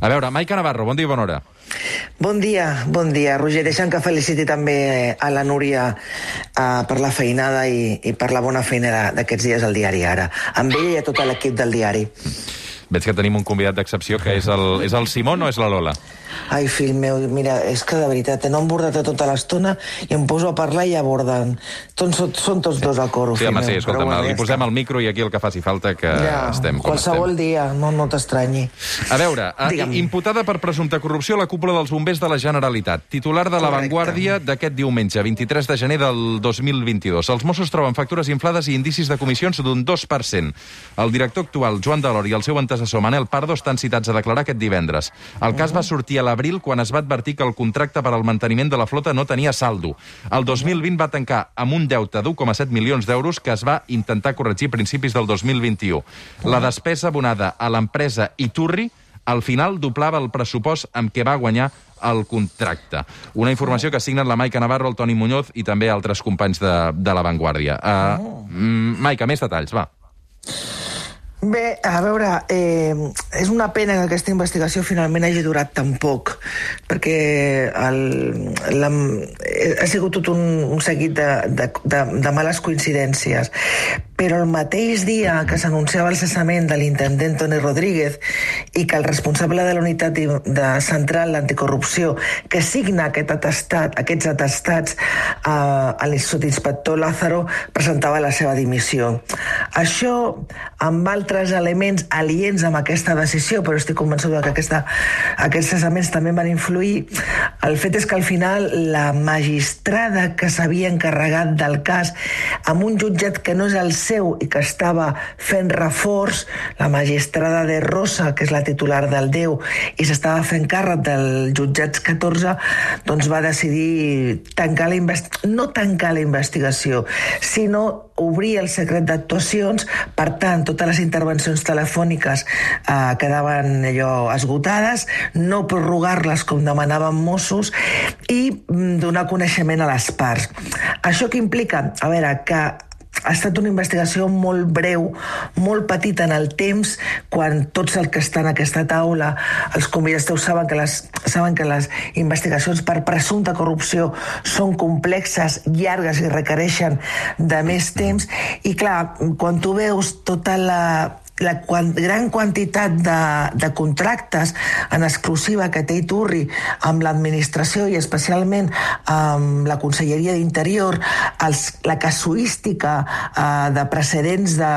A veure, Maica Navarro, bon dia i bona hora. Bon dia, bon dia, Roger. Deixa'm que feliciti també a la Núria uh, per la feinada i, i per la bona feina d'aquests dies al diari Ara. Amb ella i a tot l'equip del diari. Veig que tenim un convidat d'excepció, que és el, és el Simón o és la Lola? Ai, fill meu, mira, és que de veritat, no han bordat tota l'estona i em poso a parlar i ja borden. Tots, són, són tots dos al coro, Sí, fill home, sí, meu. escolta'm, Però li posem el micro i aquí el que faci falta, que Ja, estem com qualsevol estem. dia, no, no t'estranyi. A veure, eh, Digue'm. imputada per presumpta corrupció a la cúpula dels bombers de la Generalitat. Titular de La. Vanguardia d'aquest diumenge, 23 de gener del 2022. Els Mossos troben factures inflades i indicis de comissions d'un 2%. El director actual, Joan Delor, i el seu antecessor, Manel Pardo, estan citats a declarar aquest divendres. El cas va sortir a l'abril quan es va advertir que el contracte per al manteniment de la flota no tenia saldo. El 2020 va tancar amb un deute d'1,7 milions d'euros que es va intentar corregir a principis del 2021. La despesa abonada a l'empresa Iturri al final doblava el pressupost amb què va guanyar el contracte. Una informació que signen la Maica Navarro, el Toni Muñoz i també altres companys de, de La Vanguardia. Uh, Maica, més detalls, va. Bé, a veure, eh, és una pena que aquesta investigació finalment hagi durat tan poc, perquè el, la, ha sigut tot un, un seguit de, de, de, de males coincidències. Però el mateix dia que s'anunciava el cessament de l'intendent Toni Rodríguez i que el responsable de la unitat de, de central d'anticorrupció que signa aquest atestat, aquests atestats eh, a l'Institut Inspector Lázaro presentava la seva dimissió. Això, amb altres elements aliens amb aquesta decisió, però estic convençuda que aquesta, aquests cessaments també van influir, el fet és que al final la magistrada que s'havia encarregat del cas amb un jutjat que no és el seu i que estava fent reforç, la magistrada de Rosa, que és la titular del Déu, i s'estava fent càrrec del jutjats 14, doncs va decidir tancar la no tancar la investigació, sinó obrir el secret d'actuacions, per tant, totes les intervencions telefòniques eh, quedaven allò esgotades, no prorrogar-les com demanaven Mossos i mm, donar coneixement a les parts. Això que implica, a veure, que ha estat una investigació molt breu, molt petita en el temps, quan tots els que estan a aquesta taula, els convidats teus saben que les, saben que les investigacions per presumpta corrupció són complexes, llargues i requereixen de més temps. I clar, quan tu veus tota la la quan, gran quantitat de, de contractes en exclusiva que té Iturri amb l'administració i especialment amb la Conselleria d'Interior, la casuística eh, de precedents de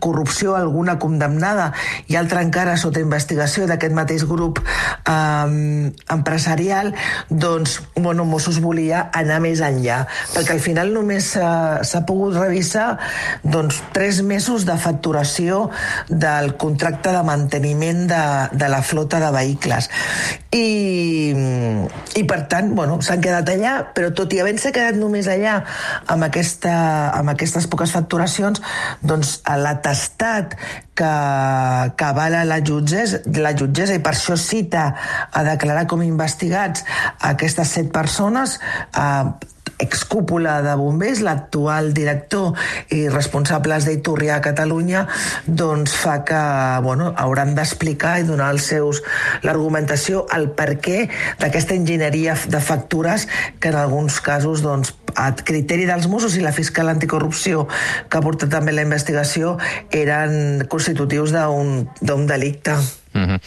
corrupció alguna condemnada i altra encara sota investigació d'aquest mateix grup eh, empresarial, doncs, bueno, Mossos volia anar més enllà, perquè al final només s'ha pogut revisar doncs, tres mesos de facturació del contracte de manteniment de, de la flota de vehicles. I, i per tant, bueno, s'han quedat allà, però tot i havent-se quedat només allà amb, aquesta, amb aquestes poques facturacions, doncs l'atestat que, que avala la jutgessa, la jutgessa i per això cita a declarar com investigats aquestes set persones eh, excúpula de bombers, l'actual director i responsables d'Iturria a Catalunya, doncs fa que bueno, hauran d'explicar i donar els seus l'argumentació, el per què d'aquesta enginyeria de factures que en alguns casos doncs, a criteri dels Mossos i la fiscal anticorrupció que ha portat també la investigació eren constitutius d'un delicte. Mm -hmm.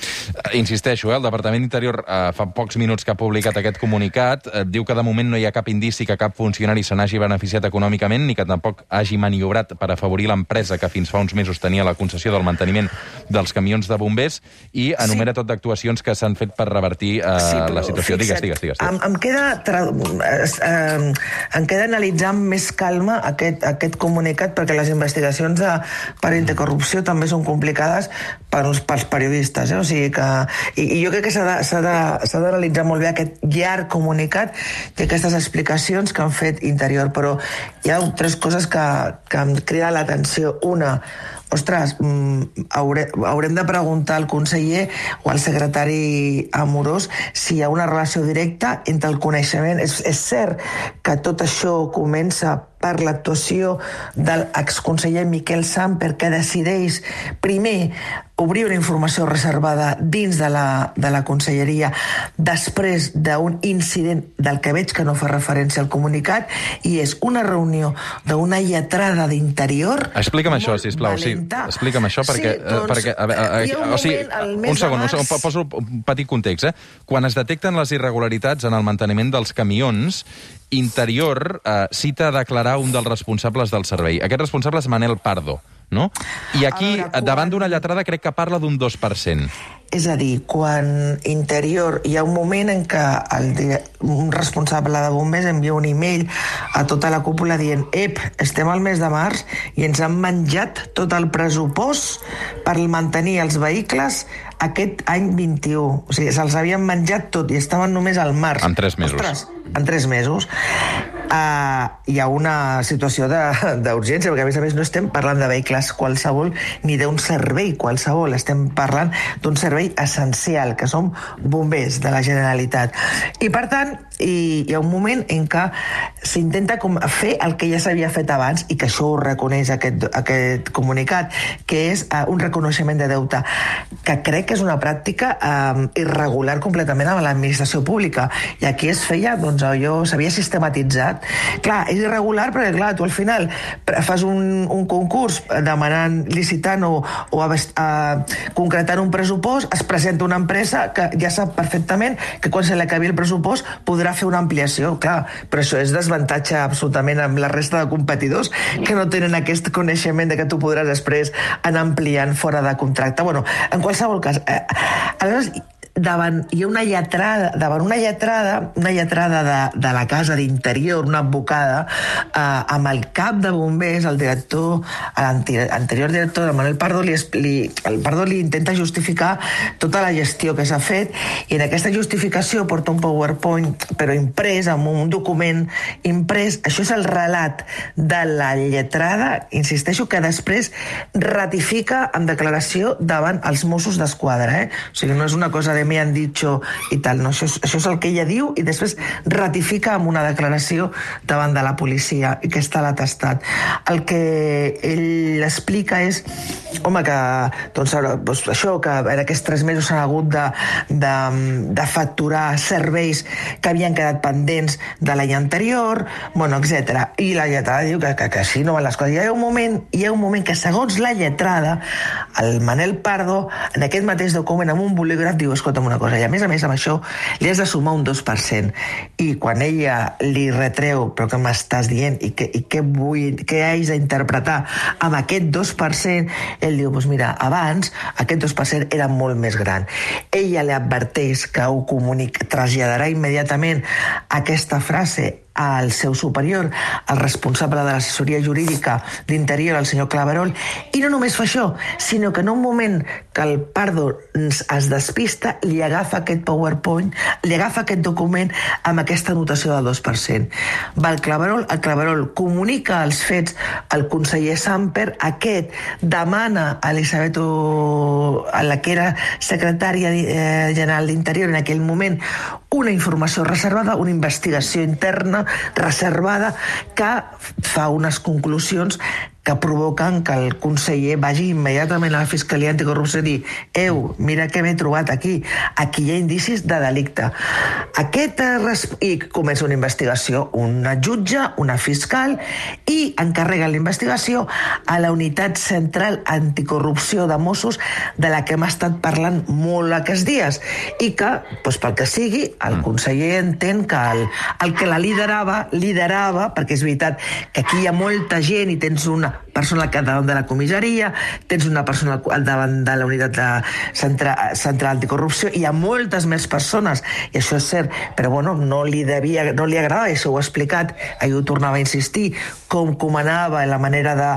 Insisteixo, eh, el Departament d'Interior eh, fa pocs minuts que ha publicat aquest comunicat, eh, diu que de moment no hi ha cap indici que cap funcionari se n'hagi beneficiat econòmicament ni que tampoc hagi maniobrat per afavorir l'empresa que fins fa uns mesos tenia la concessió del manteniment dels camions de bombers i enumera sí. tot d'actuacions que s'han fet per revertir eh, sí, la situació. Digues, digues, digues. digues. Em, em, queda tra... eh, em queda analitzar amb més calma aquest, aquest comunicat perquè les investigacions de, per anticorrupció també són complicades pels, pels periodistes. Eh? O sigui que, i, I jo crec que s'ha de- de- s'ha d'analitzar molt bé aquest llarg comunicat i aquestes explicacions que han fet Interior. Però hi ha tres coses que, que em criden l'atenció. Una, ostres, mm, haure, haurem de preguntar al conseller o al secretari amorós si hi ha una relació directa entre el coneixement. És, és cert que tot això comença per l'actuació de l'exconseller Miquel Samper, que decideix primer obrir una informació reservada dins de la, de la conselleria després d'un incident del que veig que no fa referència al comunicat i és una reunió d'una lletrada d'interior Explica'm això, sisplau. Sí, explica'm això perquè... Sí, doncs, eh, perquè a, a, a, un o sigui, un segon, un segon, poso un petit context. Eh? Quan es detecten les irregularitats en el manteniment dels camions, Interior eh, cita a declarar un dels responsables del servei. Aquest responsable és Manel Pardo, no? I aquí, A veure, davant d'una lletrada, crec que parla d'un 2%. És a dir, quan interior hi ha un moment en què el, un responsable de bombers envia un e-mail a tota la cúpula dient ep, estem al mes de març i ens han menjat tot el pressupost per mantenir els vehicles aquest any 21. O sigui, se'ls havien menjat tot i estaven només al març. En tres mesos. Ostres, en tres mesos. Uh, hi ha una situació d'urgència, perquè a més a més no estem parlant de vehicles qualsevol ni d'un servei qualsevol, estem parlant d'un servei essencial, que som bombers de la Generalitat. I per tant, hi, hi ha un moment en què s'intenta com fer el que ja s'havia fet abans i que això ho reconeix aquest, aquest comunicat, que és uh, un reconeixement de deute, que crec que és una pràctica uh, irregular completament amb l'administració pública. I aquí es feia, doncs allò s'havia sistematitzat. Clar, és irregular perquè, clar, tu al final fas un, un concurs demanant, licitant o, o abast- uh, concretant un pressupost, es presenta una empresa que ja sap perfectament que quan se li acabi el pressupost podrà fer una ampliació, clar, però això és desavantatge absolutament amb la resta de competidors que no tenen aquest coneixement de que tu podràs després anar ampliant fora de contracte. Bueno, en qualsevol cas, eh, aleshores, davant, hi ha una lletrada, davant una lletrada, una lletrada de, de la casa d'interior, una advocada, eh, amb el cap de bombers, el director, l'anterior director, el Manuel Pardo, li, li, el Pardo li intenta justificar tota la gestió que s'ha fet i en aquesta justificació porta un PowerPoint però imprès, amb un document imprès. Això és el relat de la lletrada, insisteixo, que després ratifica en declaració davant els Mossos d'Esquadra. Eh? O sigui, no és una cosa de me han dicho i tal, no, això és, això és el que ella diu i després ratifica amb una declaració davant de la policia i que està l'atestat. El que ell explica és home, que doncs, ara, doncs, això, que en aquests tres mesos s'han hagut de, de, de facturar serveis que havien quedat pendents de l'any anterior, bueno, etc. I la lletrada diu que, que, que així no van les coses. Hi ha un moment, hi ha un moment que, segons la lletrada, el Manel Pardo, en aquest mateix document, amb un bolígraf, diu, escolta'm una cosa, i a més a més amb això li has de sumar un 2%. I quan ella li retreu, però què m'estàs dient i què, i què vull, què haig d'interpretar amb aquest 2%, ell diu, doncs mira, abans aquest 2% era molt més gran. Ella li adverteix que ho comunica, traslladarà immediatament aquesta frase al seu superior, el responsable de l'assessoria jurídica d'Interior, el senyor Claverol, i no només fa això, sinó que en un moment que el Pardo es despista, li agafa aquest PowerPoint, li agafa aquest document amb aquesta anotació del 2%. Va el Claverol, el Claverol comunica els fets al conseller Samper, aquest demana a Elisabet, o, a la que era secretària eh, general d'Interior en aquell moment, una informació reservada, una investigació interna reservada que fa unes conclusions que provoquen que el conseller vagi immediatament a la Fiscalia Anticorrupció i dir «Eu, mira què m'he trobat aquí. Aquí hi ha indicis de delicte». Aquest, eh, I comença una investigació, una jutge, una fiscal, i encarrega la investigació a la Unitat Central Anticorrupció de Mossos, de la que hem estat parlant molt aquests dies, i que, doncs, pel que sigui, el conseller entén que el, el que la liderava, liderava, perquè és veritat que aquí hi ha molta gent i tens una persona al davant de la comissaria, tens una persona al- davant de la unitat de centra, central anticorrupció, hi ha moltes més persones, i això és cert, però bueno, no li devia, no li agradava, i això ho ha explicat, ahir ho tornava a insistir, com comanava la manera de,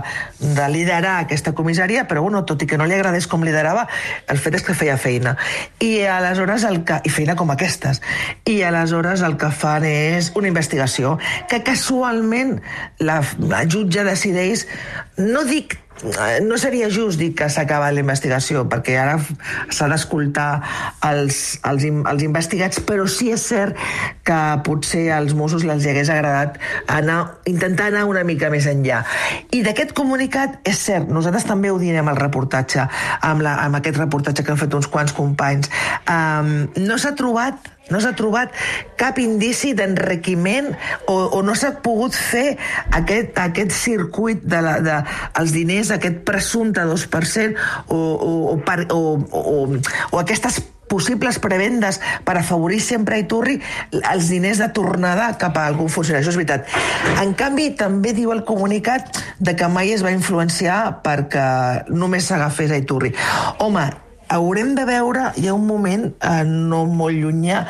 de liderar aquesta comissaria, però bueno, tot i que no li agradés com liderava, el fet és que feia feina. I aleshores, el que, i feina com aquestes, i aleshores el que fan és una investigació que casualment la, la jutge decideix, no dic no seria just dir que s'ha acabat la investigació, perquè ara s'ha d'escoltar els, els, els investigats, però sí és cert que potser als Mossos els hagués agradat anar, intentar anar una mica més enllà. I d'aquest comunicat, és cert, nosaltres també ho diem al reportatge, amb, la, amb aquest reportatge que han fet uns quants companys, um, no s'ha trobat no s'ha trobat cap indici d'enriquiment o, o no s'ha pogut fer aquest, aquest circuit de, la, de els diners, aquest presumpte 2% o, o, o, o, o, o aquestes possibles prebendes per afavorir sempre a Iturri els diners de tornada cap a algun funcionari. Això és veritat. En canvi, també diu el comunicat de que mai es va influenciar perquè només s'agafés a Iturri. Home, haurem de veure, hi ha un moment eh, no molt llunyà,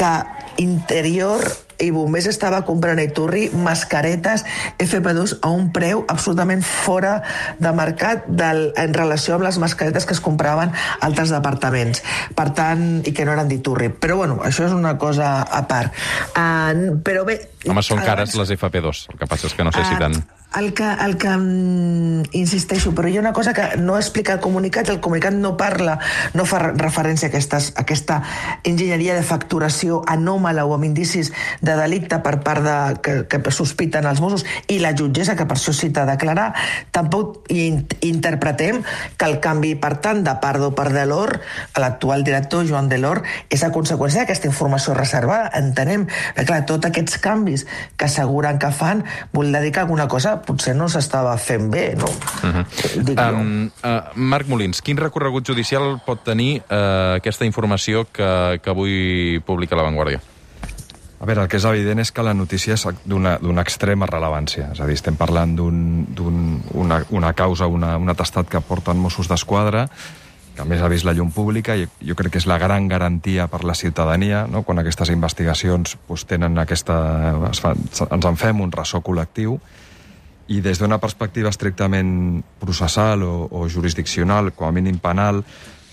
que interior i Bombers estava comprant a Iturri mascaretes FP2 a un preu absolutament fora de mercat del, en relació amb les mascaretes que es compraven a altres departaments. Per tant, i que no eren d'Iturri. Però bueno, això és una cosa a part. Uh, però bé... Home, són cares les FP2, el que passa és que no sé uh, si tant... El que, el que mm, insisteixo, però hi ha una cosa que no explica el comunicat, el comunicat no parla, no fa referència a, aquestes, a aquesta enginyeria de facturació anòmala o amb indicis de delicte per part de, que, que sospiten els Mossos i la jutgessa, que per això cita a declarar, tampoc in, interpretem que el canvi, per tant, de Pardo per Delor, l'actual director, Joan Delor, és a conseqüència d'aquesta informació reservada. Entenem que, clar, tots aquests canvis que asseguren que fan, vol dedicar alguna cosa potser no s'estava fent bé, no? Uh -huh. Dic um, uh, Marc Molins, quin recorregut judicial pot tenir uh, aquesta informació que, que avui publica La Vanguardia? A veure, el que és evident és que la notícia és d'una extrema rellevància. És a dir, estem parlant d'una un, una causa, una, un atestat que porten Mossos d'Esquadra, que a més ha vist la llum pública i jo crec que és la gran garantia per la ciutadania, no? quan aquestes investigacions pues, tenen aquesta... Es fa, ens en fem un ressò col·lectiu, i des d'una perspectiva estrictament processal o, o jurisdiccional, com a mínim penal,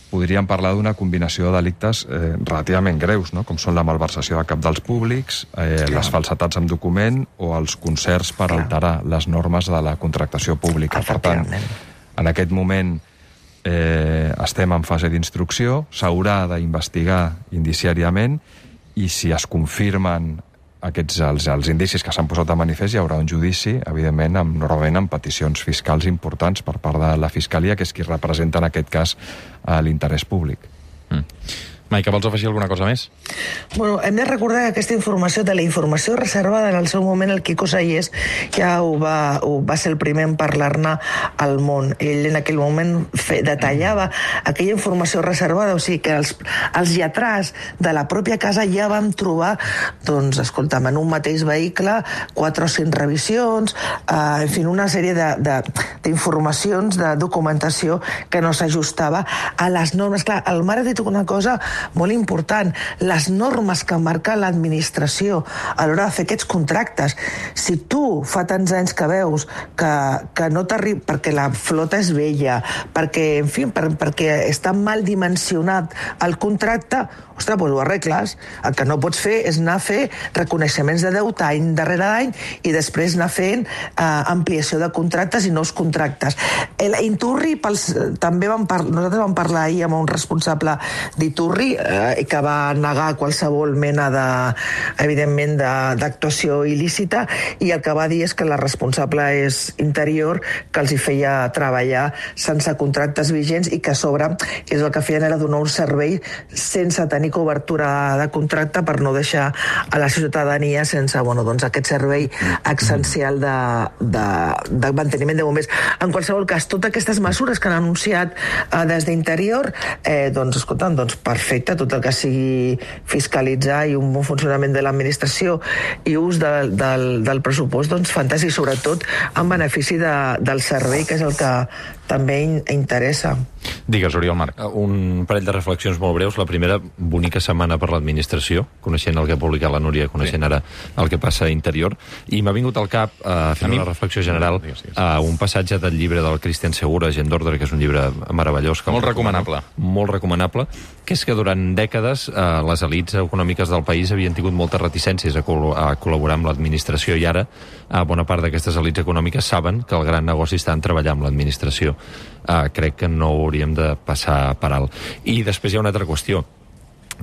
podríem parlar d'una combinació de delictes eh, relativament greus, no? com són la malversació de cap dels públics, eh, les falsetats en document o els concerts per Clar. alterar les normes de la contractació pública. Per tant, en aquest moment eh, estem en fase d'instrucció, s'haurà d'investigar indiciàriament i si es confirmen aquests, els, els indicis que s'han posat de manifest hi haurà un judici, evidentment, amb, normalment amb peticions fiscals importants per part de la Fiscalia, que és qui representa en aquest cas l'interès públic. Mm. Maica, vols afegir alguna cosa més? Bueno, hem de recordar que aquesta informació, de la informació reservada en el seu moment, el Quico Sallés ja ho va, ho va ser el primer en parlar-ne al món. Ell en aquell moment fe, detallava aquella informació reservada, o sigui que els, els lletrats de la pròpia casa ja vam trobar, doncs, escolta'm, en un mateix vehicle, quatre o cinc revisions, eh, en fi, una sèrie d'informacions, de, de, de documentació que no s'ajustava a les normes. Clar, el mare ha dit una cosa molt important, les normes que marca l'administració a l'hora de fer aquests contractes. Si tu fa tants anys que veus que, que no t'arriba, perquè la flota és vella, perquè, en fi, per, perquè està mal dimensionat el contracte, ostres, doncs ho arregles. El que no pots fer és anar a fer reconeixements de deute any darrere any i després anar fent eh, ampliació de contractes i nous contractes. El Inturri, pels, també vam par nosaltres vam parlar ahir amb un responsable d'Iturri eh, que va negar qualsevol mena de, evidentment, d'actuació il·lícita i el que va dir és que la responsable és interior, que els hi feia treballar sense contractes vigents i que a sobre és el que feien era donar un servei sense tenir cobertura de contracte per no deixar a la ciutadania sense bueno, doncs, aquest servei essencial de, de, de manteniment de bombers. En qualsevol cas, totes aquestes mesures que han anunciat eh, des d'Interior, eh, doncs, escolta'm, doncs, perfecte, tot el que sigui fiscalitzar i un bon funcionament de l'administració i ús de, del, del pressupost, doncs fantàstic, sobretot en benefici de, del servei, que és el que també in interessa. Digues, Oriol Marc. Uh, Un parell de reflexions molt breus. La primera, bonica setmana per l'administració, coneixent el que ha publicat la Núria, coneixent ara el que passa a Interior, i m'ha vingut al cap, uh, fent A mi- una reflexió general, Digues, digues. a un passatge del llibre del Christian Segura, Gent d'Ordre, que és un llibre meravellós. Que Molt el recomano. recomanable. Molt recomanable, que és que durant dècades eh, les elites econòmiques del país havien tingut moltes reticències a, col a col·laborar amb l'administració i ara eh, bona part d'aquestes elites econòmiques saben que el gran negoci està en treballar amb l'administració. Eh, crec que no ho hauríem de passar per alt. I després hi ha una altra qüestió.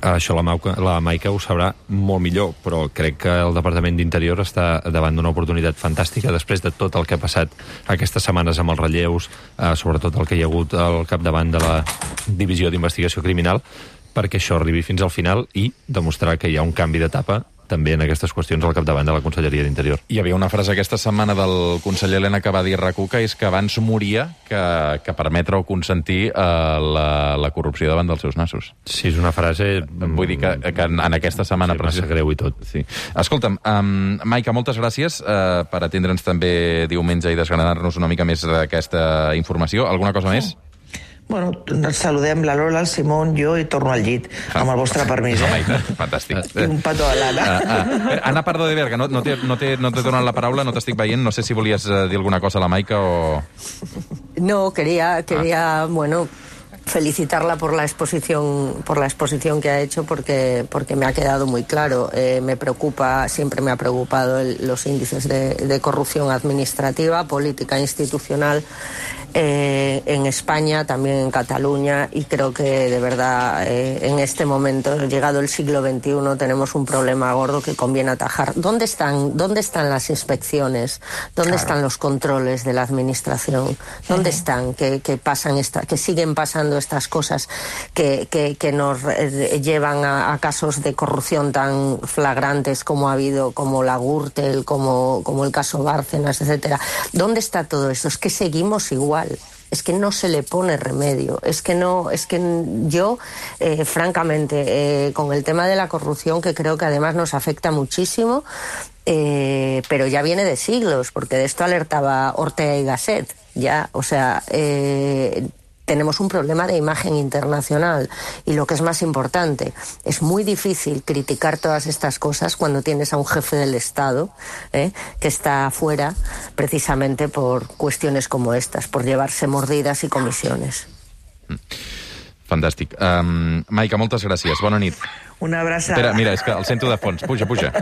Això la, Mauca, la Maica ho sabrà molt millor, però crec que el Departament d'Interior està davant d'una oportunitat fantàstica després de tot el que ha passat aquestes setmanes amb els relleus, eh, sobretot el que hi ha hagut al capdavant de la Divisió d'Investigació Criminal, perquè això arribi fins al final i demostrar que hi ha un canvi d'etapa també en aquestes qüestions al capdavant de la Conselleria d'Interior. Hi havia una frase aquesta setmana del conseller Helena que va dir RAC1 que és que abans moria que, que permetre o consentir eh, la, la corrupció davant dels seus nassos. Sí, és una frase... Vull dir que, que en, en aquesta setmana... Sí, massa precisa- greu i tot. Sí. Escolta'm, um, Maica, moltes gràcies uh, per atendre'ns també diumenge i desgranar-nos una mica més d'aquesta informació. Alguna cosa més? Bueno, ens saludem la Lola, el Simón, jo i torno al llit, amb el vostre permís, eh? Maica, fantàstic. I un petó a l'Anna. Uh, uh, Anna Pardo de Berga, no, no t'he no no donat la paraula, no t'estic veient, no sé si volies uh, dir alguna cosa a la Maica o... No, quería, quería bueno, felicitarla por la exposición, por la exposición que ha hecho, porque, porque me ha quedado muy claro. Eh, me preocupa, siempre me ha preocupado el- los índices de, de corrupción administrativa, política institucional. Eh, en España, también en Cataluña, y creo que de verdad eh, en este momento, llegado el siglo XXI, tenemos un problema gordo que conviene atajar. ¿Dónde están, dónde están las inspecciones? ¿Dónde están los controles de la administración? ¿Dónde están que, que pasan esta, que siguen pasando estas cosas que, que, que nos eh, llevan a, a casos de corrupción tan flagrantes como ha habido, como la Gürtel, como, como el caso Bárcenas, etcétera? ¿Dónde está todo eso? Es que seguimos igual es que no se le pone remedio. Es que no, es que yo, eh, francamente, eh, con el tema de la corrupción, que creo que además nos afecta muchísimo, eh, pero ya viene de siglos, porque de esto alertaba Ortega y Gasset. Ya, o sea, tenemos un problema de imagen internacional y lo que es más importante, es muy difícil criticar todas estas cosas cuando tienes a un jefe del Estado ¿eh? que está afuera precisamente por cuestiones como estas, por llevarse mordidas y comisiones. Fantàstic. Um, Maica, moltes gràcies. Bona nit. Una abraçada. Espera, mira, és que el sento de fons. Puja, puja.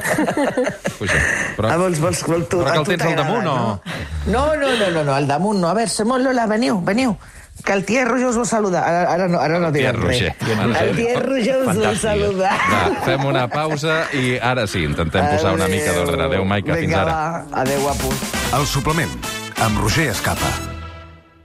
Puja. Però, Ah, vols, vols, vols, tu, Però que el tens al damunt, no? No, no, no, no, no, al damunt no. A veure, Simón, Lola, veniu, veniu. Que el tiet Roger us vol saludar. Ara, ara no, ara no direm res. Roger. El tiet Roger us vol saludar. va, fem una pausa i ara sí, intentem posar una mica d'ordre. Adéu, Maica, fins Vinga, ara. va. Adéu, guapo. El suplement, amb Roger Escapa.